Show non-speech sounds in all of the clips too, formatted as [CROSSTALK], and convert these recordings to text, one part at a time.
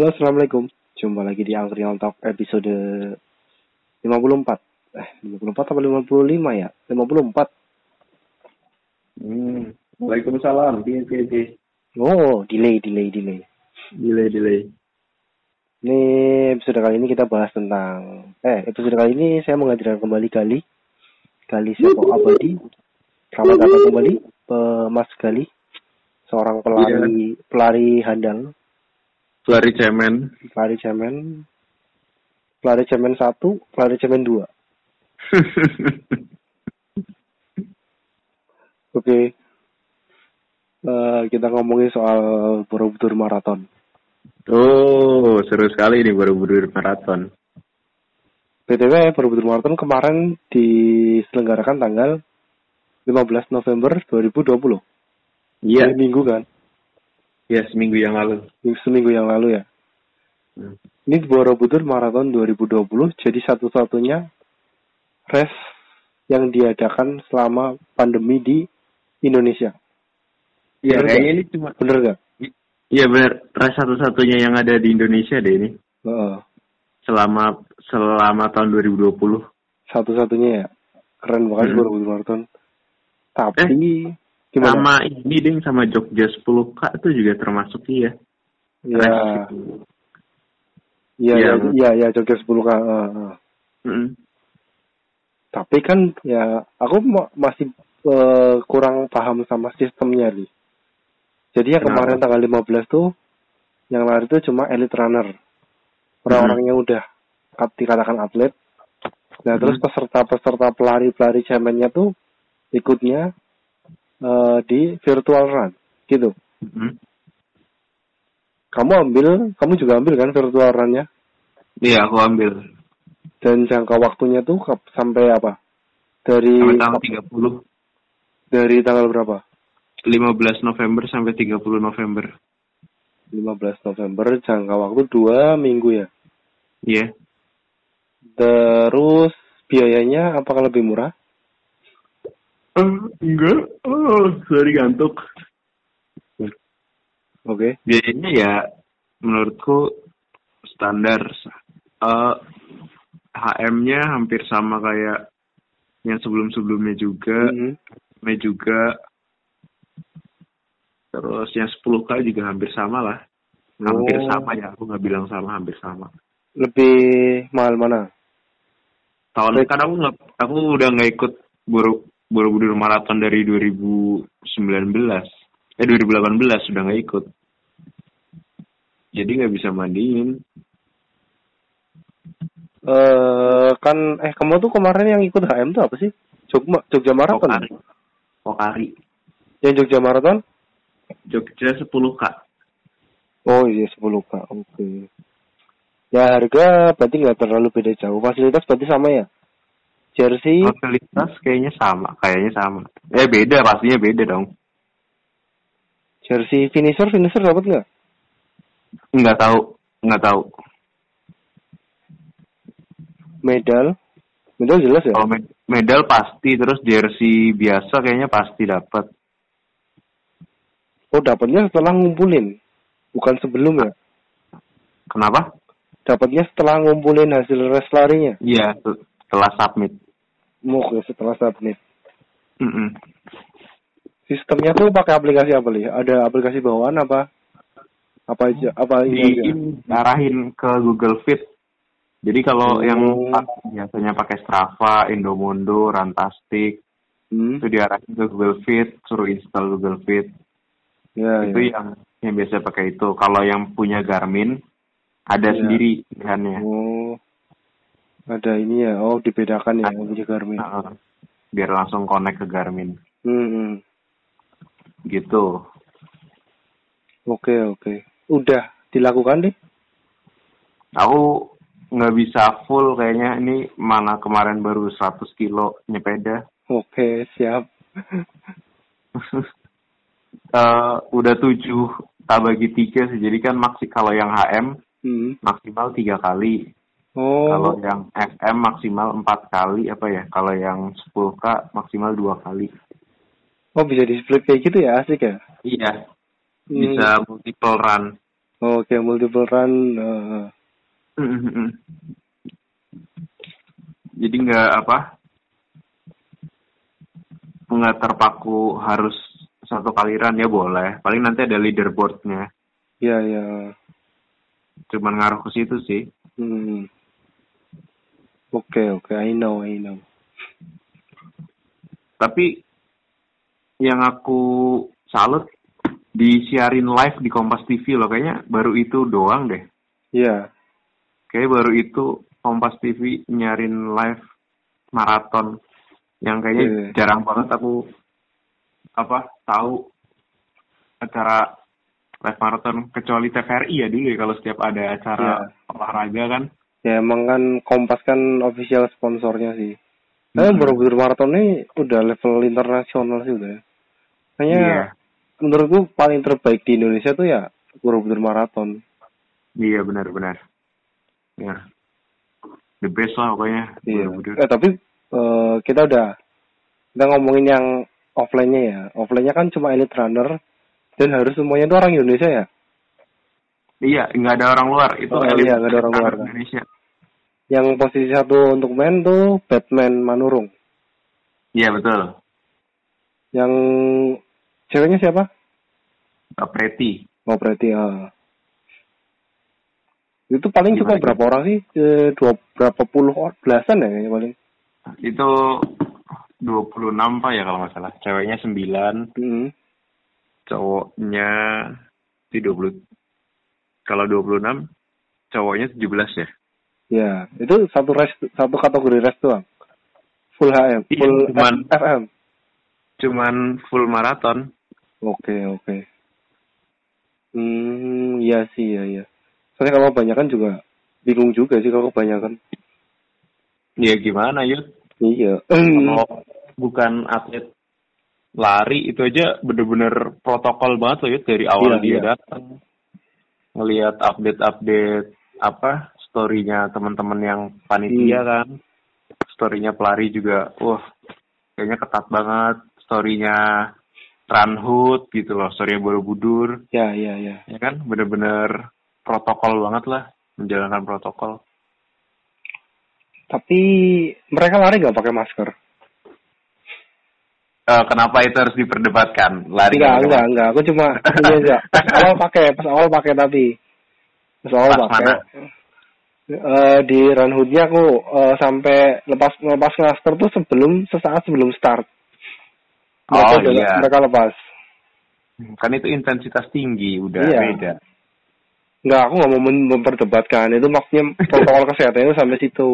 Halo, Assalamualaikum. Jumpa lagi di Angkringan Talk episode 54. Eh, 54 apa 55 ya? 54. Hmm. Waalaikumsalam. Piye piye. Oh, delay, delay, delay. Delay delay. Ini episode kali ini kita bahas tentang... Eh, episode kali ini saya menghadirkan kembali Gali. Gali siapa abadi. Selamat datang kembali, Mas Gali. Seorang pelari pelari handal, Pelari cemen. pelari cemen, pelari cemen 1, pelari cemen 2. [LAUGHS] Oke. Eh, kita ngomongin soal Borobudur Marathon. oh, seru sekali nih baru-baru maraton. BTW Borobudur Marathon kemarin diselenggarakan tanggal 15 November 2020. Iya, Hari Minggu kan? Ya seminggu yang lalu. Minggu- Seminggu yang lalu ya. Hmm. Ini Borobudur Marathon 2020 jadi satu-satunya race yang diadakan selama pandemi di Indonesia. Iya, Bener kayaknya ini cuma Bener gak? Iya benar, race satu-satunya yang ada di Indonesia deh ini Heeh. selama selama tahun 2020. Satu-satunya ya. Keren banget Hmm. Borobudur Marathon. Tapi gimana? Sama ini ding sama Jogja 10K itu juga termasuk iya. Ya, iya, iya, Yang- iya, ya, Jogja 10 k. Heeh, heeh. Mm-mm. Tapi kan ya aku ma- masih eh, kurang paham sama sistemnya nih. Jadi yang Kenapa? kemarin tanggal 15 tuh yang lari itu cuma elite runner. Orang-orang yang udah kat- dikatakan atlet. Nah, terus Hmm. peserta-peserta pelari-pelari cemennya tuh ikutnya eh, di virtual run gitu. Mm-mm. Kamu ambil, kamu juga ambil kan virtual run-nya? Iya, aku ambil Dan jangka waktunya tuh sampai apa? Dari sampai tanggal 30. dari tanggal berapa? 15 November sampai 30 November. 15 November jangka waktu dua minggu ya. Iya. Terus biayanya apakah lebih murah? Eh, enggak. Oh, sorry gantuk. Oke. Biayanya ya menurutku standar. Eh HM-nya hampir sama kayak yang sebelum-sebelumnya juga. Mhm. M juga. Terus yang 10K juga hampir sama lah. Hampir Oh. sama ya, aku nggak bilang sama, hampir sama. Lebih mahal mana? Tahun kan aku nggak, aku udah nggak ikut Boro Borobudur Marathon dari 2019, eh 2018 sudah nggak ikut. Jadi nggak bisa mandiin. Eh kan eh kamu tuh kemarin yang ikut HM tuh apa sih? Jogja Jogja Marathon. Pokari. Pokari. Yang Jogja Marathon? Jogja 10K. Oh iya 10 k. Oke. Ya harga berarti nggak terlalu beda jauh. Fasilitas berarti sama ya? Jersey, Fasilitas kayaknya sama, kayaknya sama. Eh beda, pastinya beda dong. jersey finisher, finisher dapat nggak? Nggak tahu, nggak tahu. Medal, medal jelas ya? Kalau med- medal pasti, terus jersey biasa kayaknya pasti dapat. Oh dapatnya setelah ngumpulin, bukan sebelum ya? Kenapa? Dapatnya setelah ngumpulin hasil res larinya. Iya, setelah submit. Oke, setelah submit. Mm-mm. Sistemnya tuh pakai aplikasi apa nih? Ada aplikasi bawaan apa? Apa aja? Apa ini diarahin ke Google Fit. Jadi kalau Oh. yang biasanya pakai Strava, Indomondo, Rantastic, Hmm? itu diarahin ke Google Fit, suruh install Google Fit. Ya, itu ya. yang yang biasa pakai itu. Kalau yang punya Garmin, ada Iya. sendiri pilihannya. Oh, ada ini ya. Oh, dibedakan ya punya Garmin. Heeh. biar langsung connect ke Garmin. Hmm. Gitu. Oke, oke. Udah dilakukan deh. Aku nggak bisa full kayaknya ini mana kemarin baru 100 kilo nyepeda. Oke, siap. [LAUGHS] Eh, udah tujuh tak bagi tiga sih. Jadi kan maksi kalau yang HM Hmm. maksimal tiga kali. Oh, Kalau yang FM maksimal empat kali apa ya? Kalau yang 10K maksimal dua kali. oh bisa di split kayak gitu ya, asik ya? Iya, Hmm. bisa multiple run. Oke, multiple run. Mm-mm. [LAUGHS] Jadi nggak apa? Nggak terpaku harus satu kali run ya boleh. Paling nanti ada leaderboardnya. ya, ya. Cuman ngaruh ke situ sih. Hmm. Oke, oke. I know, I know. Tapi yang aku salut disiarin live di Kompas TV loh. Kayaknya baru itu doang deh. Iya. Kayak baru itu Kompas TV nyarin live maraton yang kayaknya Iya. jarang banget aku apa tahu acara live maraton kecuali TVRI ya dulu ya kalau setiap ada acara Iya. olahraga kan. Ya emang kan Kompas kan official sponsornya sih. Saya Hmm. Borobudur Marathon ini udah level internasional sih udah. Kayaknya Iya. menurutku paling terbaik di Indonesia tuh ya Borobudur Marathon. Iya benar-benar. Ya. The best lah pokoknya. Iya. Borobudur. Eh tapi eh, kita udah kita ngomongin yang offline-nya ya. Offline-nya kan cuma elite runner dan harus semuanya itu orang Indonesia ya. Iya, nggak ada orang luar. Itu Oh, elit iya, nggak ada orang luar, kan. Indonesia. Yang posisi satu untuk men tuh Batman Manurung. Iya betul. Yang ceweknya siapa? Mbak Preti. Oh berarti ya. Itu paling cuma berapa orang sih? Eh, dua berapa puluh or- belasan ya kayaknya paling. Itu 26 pak ya kalau nggak salah. Ceweknya 9, Hmm. cowoknya di 20. Kalau 26, cowoknya 17 ya. Ya, itu satu race satu kategori race doang. Full HM, Iya, full cuman- FM. Cuman full maraton. Oke, oke. Hmm, iya sih, iya, iya. Soalnya kalau kebanyakan juga bingung juga sih kalau kebanyakan. Ya gimana Yud? Iya. Kalau [CLEARS THROAT] bukan atlet lari itu aja bener-bener protokol banget loh Yud dari awal Iya, dia iya. datang. Ngelihat update-update apa story-nya teman-teman yang panitia Hmm. kan. Story-nya pelari juga, wah kayaknya ketat banget. Story-nya Runhood gitu loh, story-nya Borobudur. ya, ya, ya. Ya kan, bener-bener protokol banget lah, menjalankan protokol. Tapi mereka lari nggak pakai masker? Eh, kenapa itu harus diperdebatkan? Lari Enggak, nggak enggak, enggak. Aku cuma [LAUGHS] ini aja. Pas awal pakai, pas awal pakai tapi pas awal Pas pakai. mana? Eh, di run hoodnya aku eh, sampai lepas lepas masker tuh sebelum sesaat sebelum start. Mereka Oh, udah- iya. Mereka lepas. Kan itu intensitas tinggi, udah Iya. beda. Enggak, aku nggak mau mem- memperdebatkan. Itu maksudnya [LAUGHS] protokol kesehatan itu sampai situ.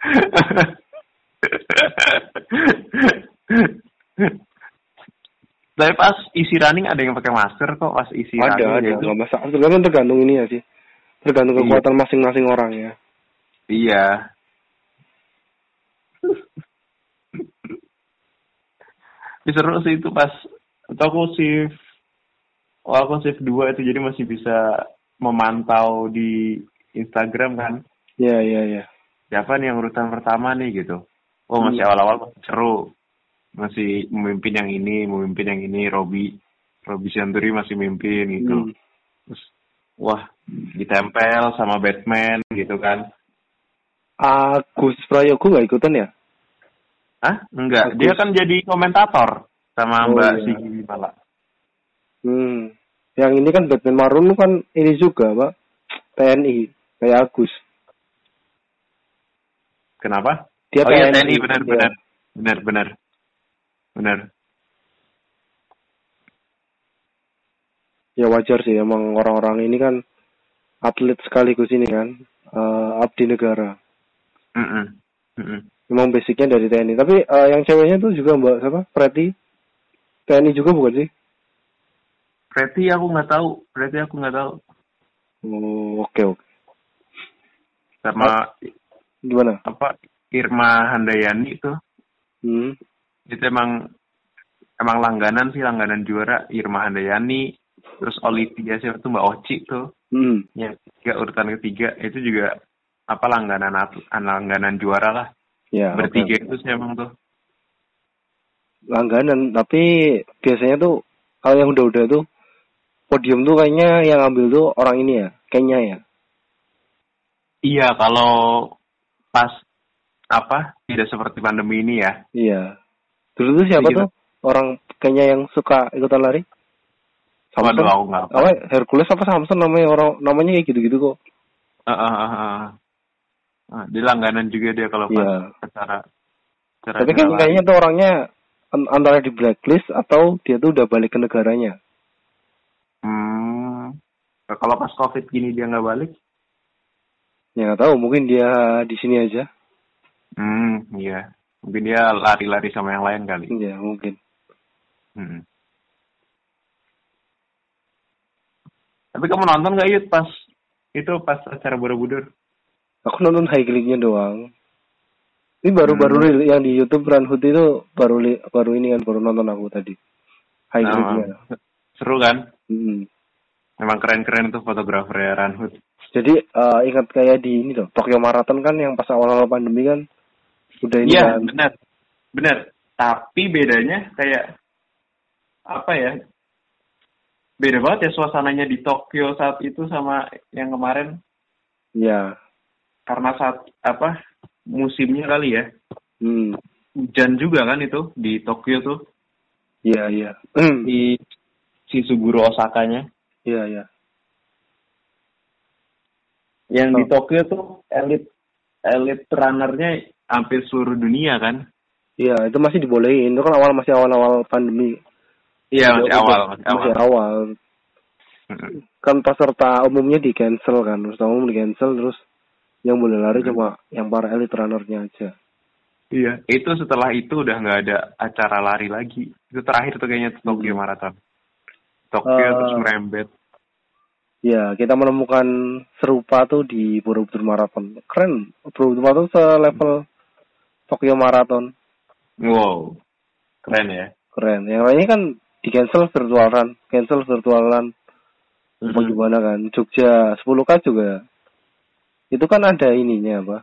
[LAUGHS] [LAUGHS] Tapi pas isi running ada yang pakai masker kok pas isi ada, running ada. ya itu. Nggak masalah. Tergantung tergantung ini ya sih. Tergantung Iya. kekuatan masing-masing orang ya. Iya. [LAUGHS] Tapi seru sih itu pas atau aku shift oh aku shift 2 itu jadi masih bisa memantau di Instagram kan Iya, iya, iya. siapa nih yang urutan pertama nih gitu oh masih Hmm. awal-awal masih seru masih memimpin yang ini memimpin yang ini Robi Robi Sianturi masih mimpin gitu Hmm. terus wah ditempel sama Batman gitu kan Agus Prayogo nggak ikutan ya? Hah? Enggak, Agus. dia kan jadi komentator sama Oh, Mbak iya. Sigi Wimala. Hmm. Yang ini kan Batman Marun kan ini juga, Pak. TNI, kayak Agus. Kenapa? Dia oh iya TNI, TNI iya. benar. Benar benar. Benar. Ya wajar sih, emang orang-orang ini kan atlet sekaligus ini kan, eh, abdi negara. Mm-mm. Mm-mm. Memang basicnya dari TNI. Tapi eh, yang ceweknya tuh juga Mbak siapa? Preti. TNI juga bukan sih? Preti aku nggak tahu. Preti aku nggak tahu. Oh, oke oke. Sama Gimana? apa Irma Handayani itu Hmm. Itu emang emang langganan sih langganan juara Irma Handayani terus Olivia siapa tuh Mbak Oci tuh Hmm. yang ketiga urutan ketiga itu juga apa langganan langganan juara lah Ya. bertiga oke. itu sih emang tuh langganan tapi biasanya tuh kalau yang udah-udah tuh podium tuh kayaknya yang ambil tuh orang ini ya, Kenya ya. Iya, kalau pas apa tidak seperti pandemi ini ya. Iya. Dulu tuh siapa tuh orang Kenya yang suka ikutan lari? Waduh, aku nggak apa. Hercules apa Samson namanya orang namanya kayak gitu-gitu kok. Ah, ah, ah, ah. Ah, dia langganan juga dia kalau pas Iya. acara. acara Tapi kan kayaknya tuh orangnya an- antara di blacklist atau dia tuh udah balik ke negaranya. Hmm. Kalau pas covid gini dia nggak balik? Ya nggak tahu, mungkin dia di sini aja. Hmm, iya. Mungkin dia lari-lari sama yang lain kali. Ya mungkin. Hmm. Tapi kamu nonton gak Yud pas itu pas acara Borobudur? Aku nonton highlightnya doang. Ini baru-baru Hmm. yang di YouTube Run Hood itu baru baru ini kan baru nonton aku tadi. Highlightnya. Nah, seru kan? Hmm. Memang keren-keren tuh fotografernya Ranhut. Jadi eh, ingat kayak di ini loh, Tokyo Marathon kan yang pas awal-awal pandemi kan udah ini Iya, kan. benar. Benar. Tapi bedanya kayak apa ya? Beda banget ya suasananya di Tokyo saat itu sama yang kemarin Iya. karena saat apa musimnya kali ya. Hmm. Hujan juga kan itu di Tokyo tuh Iya, iya. [CLEARS THROAT] Di Shizuguro Osakanya. Iya, iya. Yang di Oh. Tokyo tuh elit elit runnernya hampir seluruh dunia kan? Iya, itu masih dibolehin. Itu kan awal masih awal-awal pandemi. Iya masih awal, masih awal. Masih awal. Mm-mm. Kan peserta umumnya di cancel kan. Peserta umum di cancel terus yang boleh lari Hmm. cuma yang para elite runnernya aja. Iya, itu setelah itu udah nggak ada acara lari lagi. Itu terakhir tuh kayaknya Tokyo Hmm. Marathon. Tokyo Eh, terus merembet. Ya, kita menemukan serupa tuh di Borobudur Marathon. Keren. Borobudur Marathon selevel Tokyo Marathon. Wow, keren ya. Keren. Yang lainnya kan di cancel virtual run. Cancel virtual run. Apa Mhm. gimana kan. Jogja 10K juga. Itu kan ada ininya apa.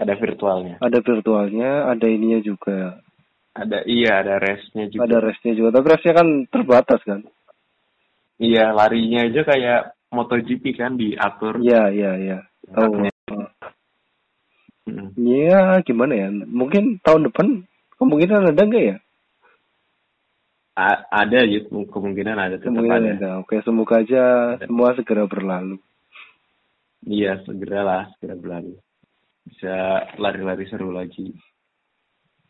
Ada virtualnya. Ada virtualnya, ada ininya juga. Ada iya, ada race-nya juga. Ada restnya juga. Tapi restnya kan terbatas kan. Iya, larinya aja kayak MotoGP kan diatur. Iya, iya, iya. Tahu. Oh. Mm. Ya, gimana ya? Mungkin tahun depan kemungkinan ada nggak ya? A- ada gitu kemungkinan ada Kemungkinan ada. ada. Oke, semoga aja Ada. semua segera berlalu. Iya, segeralah, segera berlalu. Bisa lari-lari seru lagi.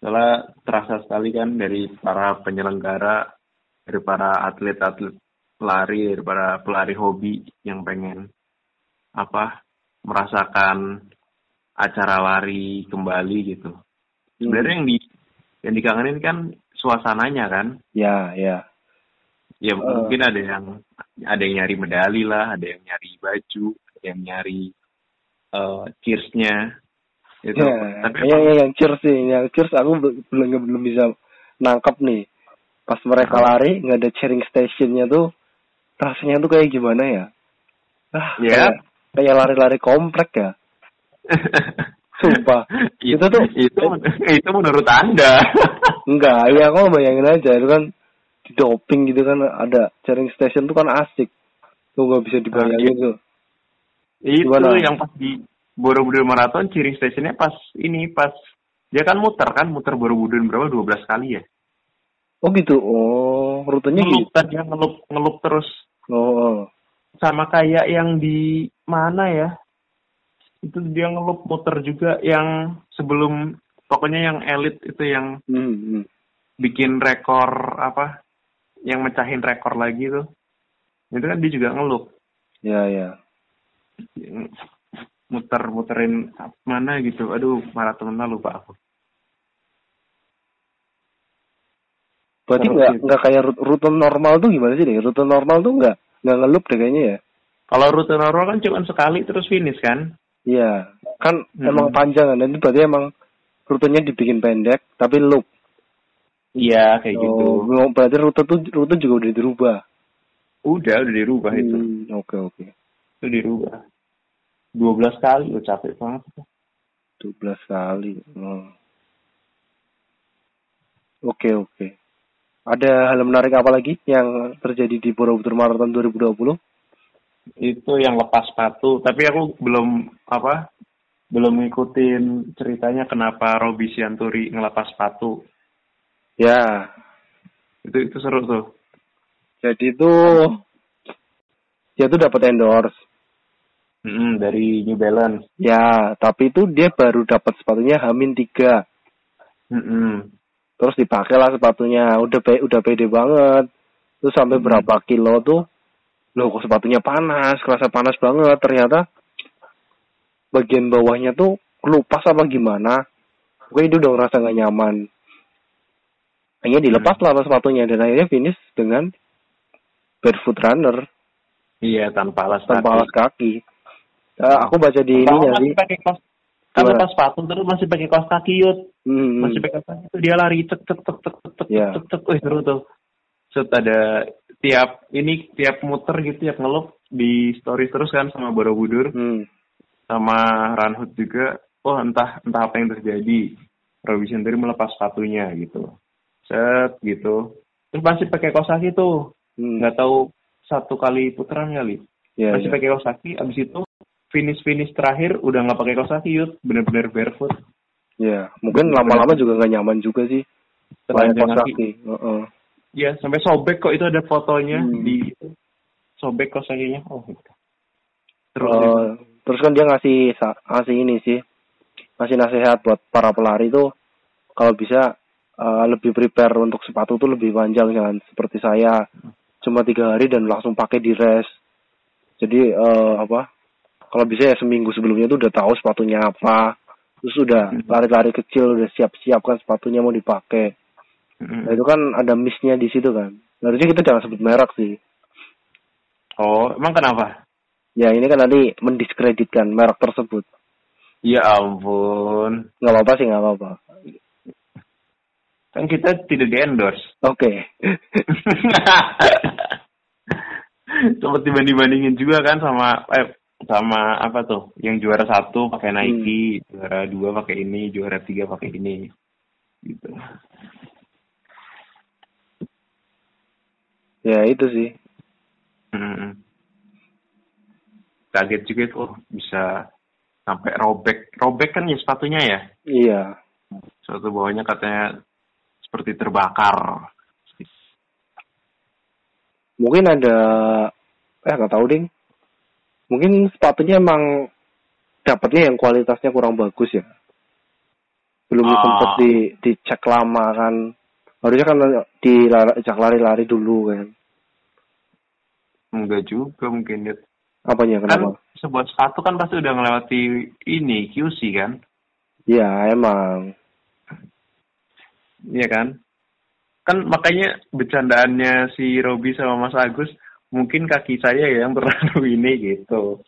Soalnya terasa sekali kan dari para penyelenggara, dari para atlet-atlet lari, dari para pelari hobi yang pengen apa merasakan acara lari kembali gitu. Sebenarnya yang di yang dikangenin kan suasananya kan. Ya, ya. Ya Eh. mungkin ada yang ada yang nyari medali lah, ada yang nyari baju, ada yang nyari eh cheersnya itu. Ya, Tapi yang, emang- yang, yang cheers sih, yang cheers aku be- belum belum bisa nangkap nih. Pas mereka Hmm. lari nggak ada cheering stationnya tuh, rasanya tuh kayak gimana ya? Ah, Ya. kayak, kayak lari-lari komplek ya. [LAUGHS] Sumpah. itu, Itu tuh- itu itu menurut anda. [LAUGHS] Enggak, ya kok bayangin aja itu kan di doping gitu kan ada cheering station tuh kan asik. Tuh nggak bisa dibayangin tuh. itu Gimana? yang pas di Borobudur Marathon cheering stationnya pas ini pas dia kan muter kan muter Borobudur berapa 12 kali ya. Oh gitu. Oh, rutenya Ngelup gitu. dia ngelup ngelup terus Oh, sama kayak yang di mana ya? Itu dia ngelup muter juga yang sebelum pokoknya yang elit itu yang Hmm, hmm. bikin rekor apa? Yang mecahin rekor lagi tuh. Itu kan dia juga ngelup. Ya, ya. muter muterin mana gitu. Aduh maraton mana lupa aku Berarti nggak gitu. nggak kayak rut- rute normal tuh gimana sih deh? Rute normal tuh nggak nggak ngelup deh kayaknya ya. kalau rute normal kan cuma sekali terus finish kan Iya, kan Hmm. emang panjang kan. Dan itu berarti emang rutenya dibikin pendek tapi loop. iya kayak gitu Oh, berarti rute tuh rute juga udah dirubah. udah udah dirubah itu Hmm, Oke, oke. itu dirubah 12 kali lo capek banget 12 kali. Oh. Oke, oke. Ada hal menarik apa lagi yang terjadi di Borobudur Marathon 2020? Itu yang lepas sepatu, tapi aku belum apa belum ngikutin ceritanya kenapa Robi Sianturi ngelepas sepatu. Ya, Itu itu seru tuh. jadi itu dia tuh dapat endorse. Mm-mm, dari New Balance. Ya, tapi itu dia baru dapat sepatunya Hamin 3. Mm-mm. Terus dipakai lah sepatunya. Udah pe- udah pede banget. Terus sampai Hmm. berapa kilo tuh loh kok sepatunya panas, kerasa panas banget. Ternyata bagian bawahnya tuh kelupas apa gimana. Pokoknya dia udah ngerasa nggak nyaman. Akhirnya dilepas lah sama sepatunya dan akhirnya finish dengan barefoot runner Iya tanpa alas tanpa kaki. alas kaki. Eh, aku baca di pakai kos kan Gimana? lepas sepatu terus masih pakai kaos kaki yut Hmm, masih pakai kaos kaki tuh dia lari cek cek cek cek cek cek Iya. cek cek Wih, seru tuh. Set ada tiap ini tiap muter gitu tiap ngelup di story terus kan sama Borobudur. Hmm. sama Ranhut juga. Oh entah entah apa yang terjadi. Robi sendiri melepas sepatunya gitu. Set gitu. Terus masih pakai kaos kaki tuh. Hmm. nggak tahu satu kali putaran kali. Ya, masih ya. pakai kaos kaki abis itu finish finish terakhir udah nggak pakai kaos kaki yut bener-bener barefoot Ya, mungkin lama-lama juga nggak nyaman juga sih. Pakai kaos kaki kaki. Heeh. ya sampai sobek kok itu ada fotonya Hmm. di sobek kaos kakinya oh gitu. terus Eh, terus kan dia ngasih ngasih ini sih, ngasih nasihat buat para pelari tuh kalau bisa eh, lebih prepare untuk sepatu tuh lebih panjang jangan seperti saya cuma tiga hari dan langsung pakai di rest. Jadi eh, apa? Kalau bisa ya seminggu sebelumnya tuh udah tahu sepatunya apa, terus udah Hmm. lari-lari kecil udah siap-siap kan sepatunya mau dipakai. Mm-mm. Nah itu kan ada missnya di situ kan. Harusnya kita jangan sebut merek sih. oh emang kenapa Ya ini kan nanti mendiskreditkan merek tersebut. ya ampun Nggak apa-apa sih nggak apa-apa. kan kita tidak di endorse Oke. [LAUGHS] sempat dibanding bandingin juga kan sama eh sama apa tuh yang juara satu pakai Hmm. Nike juara dua pakai ini juara tiga pakai ini gitu ya itu sih. Mm. kaget juga tuh bisa sampai robek robek kan ya sepatunya ya Iya. suatu bawahnya katanya seperti terbakar Mungkin ada eh nggak tahu ding. Mungkin sepatunya emang dapatnya yang kualitasnya kurang bagus ya. Belum Ah. sempet di dicek lama kan. Harusnya kan dilacak lari-lari dulu kan. enggak juga mungkin Dit. Apanya kan kenapa? sebuah sepatu kan pasti udah ngelewati ini QC kan Iya emang. Iya kan? Kan makanya bercandaannya si Robi sama Mas Agus, mungkin kaki saya ya yang terlalu [LAUGHS] ini gitu.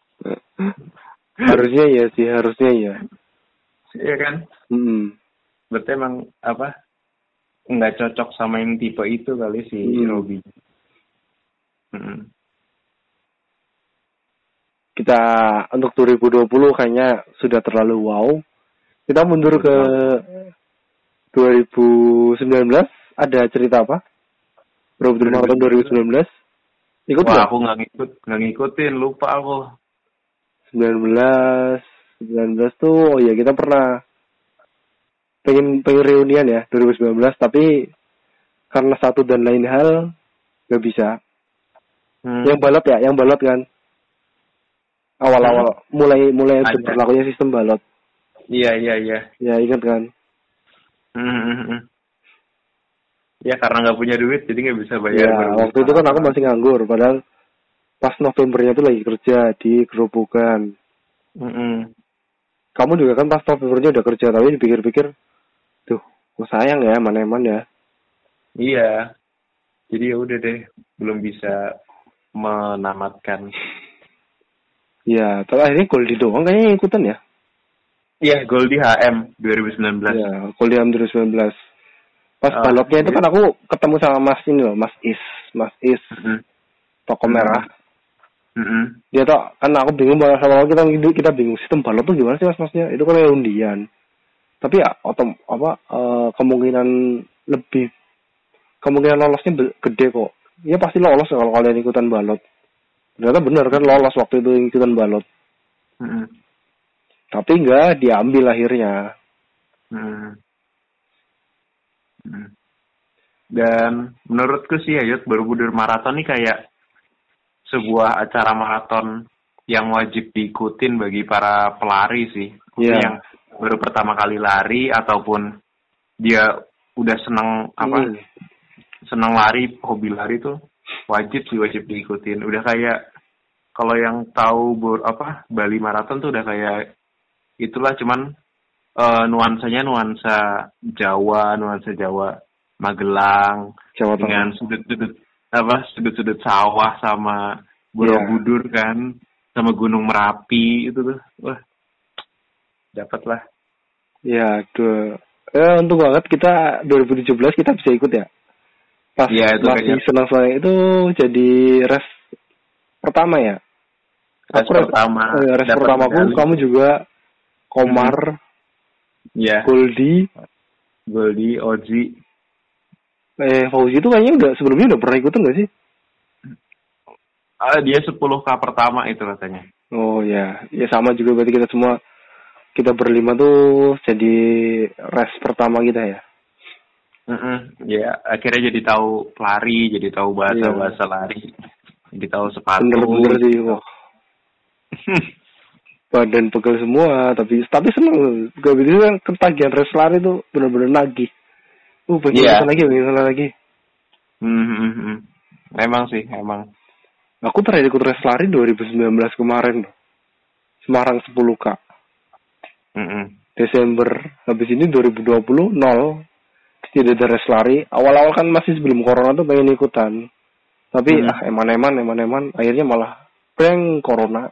harusnya ya sih harusnya ya. Iya kan? Mm-mm. Berarti emang apa? Nggak cocok sama yang tipe itu kali si Hmm. Robi. Mm. kita untuk 2020 kayaknya sudah terlalu wow. Kita mundur ke 2019 ada cerita apa? Borobudur Marathon 2019. Ikut Wah, nggak? aku nggak ngikut, nggak ngikutin, lupa aku. 19 19 tuh oh ya kita pernah pengen pengen reunian ya 2019 tapi karena satu dan lain hal nggak bisa. Hmm. Yang balot ya, yang balot kan. Awal-awal mulai mulai Ada. berlakunya sistem balot. Iya, iya, iya. Ya ingat kan? Hmm, hmm, hmm. Ya karena nggak punya duit, jadi nggak bisa bayar. Ya, baru waktu itu kan aku masih nganggur, padahal pas Novembernya tuh lagi kerja di gerobokan. Mm-mm. Kamu juga kan pas Novembernya udah kerja, tapi dipikir-pikir, tuh, kok sayang ya, mana-eman ya. Iya. Jadi ya udah deh, belum bisa menamatkan. Ya, tapi akhirnya Goldie doang kayaknya ikutan ya. Iya, gol di HM 2019. Ya, Goldie Am 2019. Pas Ah, balotnya itu iya. kan aku ketemu sama Mas ini loh, Mas Is, Mas Is, Mm-mm. toko merah. Mm-mm. Dia tuh kan aku bingung banget sama kita kita bingung sistem balot tuh gimana sih mas masnya itu kan undian tapi ya otom apa eh, kemungkinan lebih kemungkinan lolosnya gede kok. Ya pasti lolos kalau kalian ikutan balot. Ternyata benar kan lolos waktu itu ikutan balot. Tapi enggak diambil akhirnya. Hmm. Dan menurutku sih Yud, Borobudur Marathon ini kayak sebuah acara maraton yang wajib diikutin bagi para pelari sih. Iya. Yang baru pertama kali lari ataupun dia udah seneng apa Hmm. seneng lari, hobi lari tuh wajib sih wajib diikutin. Udah kayak kalau yang tahu Bor- apa Bali Marathon tuh udah kayak itulah cuman eh, nuansanya nuansa Jawa, nuansa Jawa Magelang Jawa Tengah. dengan sudut-sudut apa sudut-sudut sawah sama Borobudur kan sama Gunung Merapi itu tuh wah dapat lah Ya, aduh. Eh, untung banget kita 2017 kita bisa ikut ya. Pas Iya, itu masih senang-senang itu jadi res pertama ya. Aku res- pertama ya, res pertama medali. kamu juga Komar, ya Goldi, Goldi Oji eh Fauzi itu kayaknya udah sebelumnya udah pernah ikutan gak sih? ah dia 10k pertama itu katanya Oh ya, ya sama juga berarti kita semua kita berlima tuh jadi res pertama kita ya. Mm-mm. ya akhirnya jadi tahu lari jadi tahu bahasa Iya. bahasa lari jadi tahu sepatu Bener-bener sih, wah. [LAUGHS] Badan pegel semua, tapi tapi seneng. Gak begitu kan ketagihan res lari tuh bener-bener nagih. Uh, pengen ikutan lagi, pengen lagi. Hmm, hmm, hmm. emang sih emang Aku terakhir ikut res lari 2019 kemarin. Semarang 10K. Mm-mm. Desember. Habis ini 2020 nol. Tidak ada res lari. Awal-awal kan masih sebelum corona tuh pengen ikutan. Tapi Hmm. ah eman-eman, eman-eman. Akhirnya malah prank corona.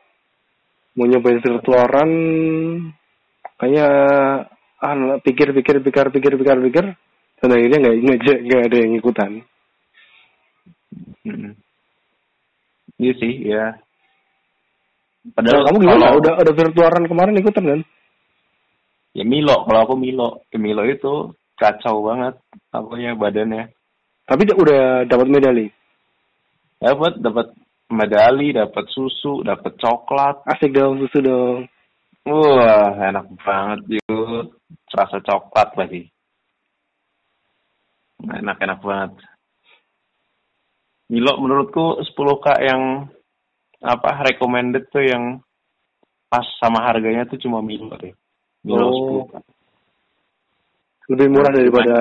Mau nyobain virtualan. Kayaknya ah pikir pikir pikir pikir pikir pikir dan akhirnya nggak nggak nggak ada yang ikutan. Mm-mm. Iya sih, ya. Nah, Padahal kamu gimana? kalau- Udah udah virtualan kemarin ikutan kan? ya Milo, kalau aku Milo, Ya, Milo itu kacau banget apanya badannya. Tapi udah dapat medali. Dapat dapat medali, dapat susu, dapat coklat. Asik dong susu dong. Wah, enak banget yuk. Rasa coklat lagi. Enak-enak banget. Milo menurutku 10k yang apa recommended tuh yang pas sama harganya tuh cuma Milo deh. Milo Oh. 10k. Lebih murah Nah, daripada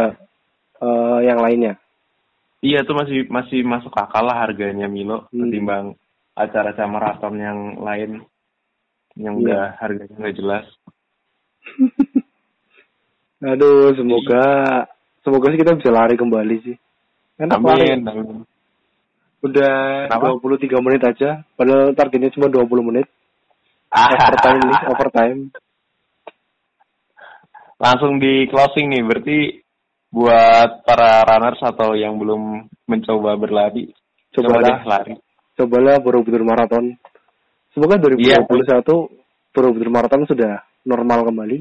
eh, yang lainnya. Iya tuh masih masih masuk akal lah harganya Milo Hmm. ketimbang acara-acara maraton yang lain yang Iya. udah harganya nggak jelas. [LAUGHS] Aduh, semoga semoga sih kita bisa lari kembali sih. Enak lari. Amin, amin. Udah Kenapa? 23 menit aja. Padahal targetnya cuma 20 menit. Overtime nih, overtime. Langsung di closing nih, berarti buat para runners atau yang belum mencoba berlari, coba Cobalah. deh lari. Cobalah Borobudur Marathon. Semoga 2021 Borobudur Marathon sudah normal kembali.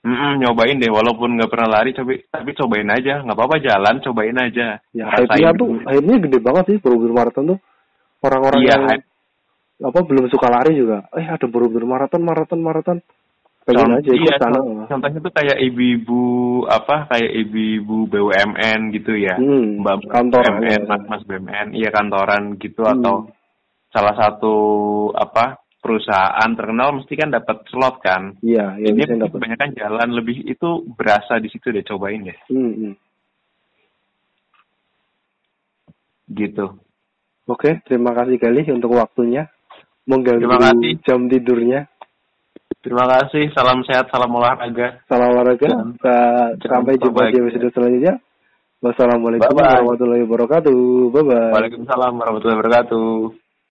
Mm-mm, nyobain deh, walaupun nggak pernah lari, coba, tapi cobain aja, nggak apa-apa jalan, cobain aja. Ya, hype-nya tuh, hype-nya gede banget sih Borobudur Marathon tuh. Orang-orang Iya, yang hype. apa belum suka lari juga. Eh, ada Borobudur Marathon, maraton, maraton. Pengen aja ikut iya, sana. contoh- contohnya tuh kayak ibu-ibu apa kayak ibu-ibu BUMN gitu ya Hmm, mbak kantoran, BUMN ya. mas mas BUMN iya kantoran gitu Hmm. atau salah satu apa perusahaan terkenal mesti kan dapat slot kan Iya, ya ini kebanyakan jalan lebih itu berasa di situ deh cobain deh Hmm, hmm. gitu Oke, terima kasih kali untuk waktunya. Mengganggu Terima kasih. jam tidurnya. Terima kasih salam sehat salam olahraga Salam olahraga. Jangan Sampai jumpa di episode selanjutnya. Wassalamualaikum warahmatullahi wabarakatuh. Bye bye. Waalaikumsalam warahmatullahi wabarakatuh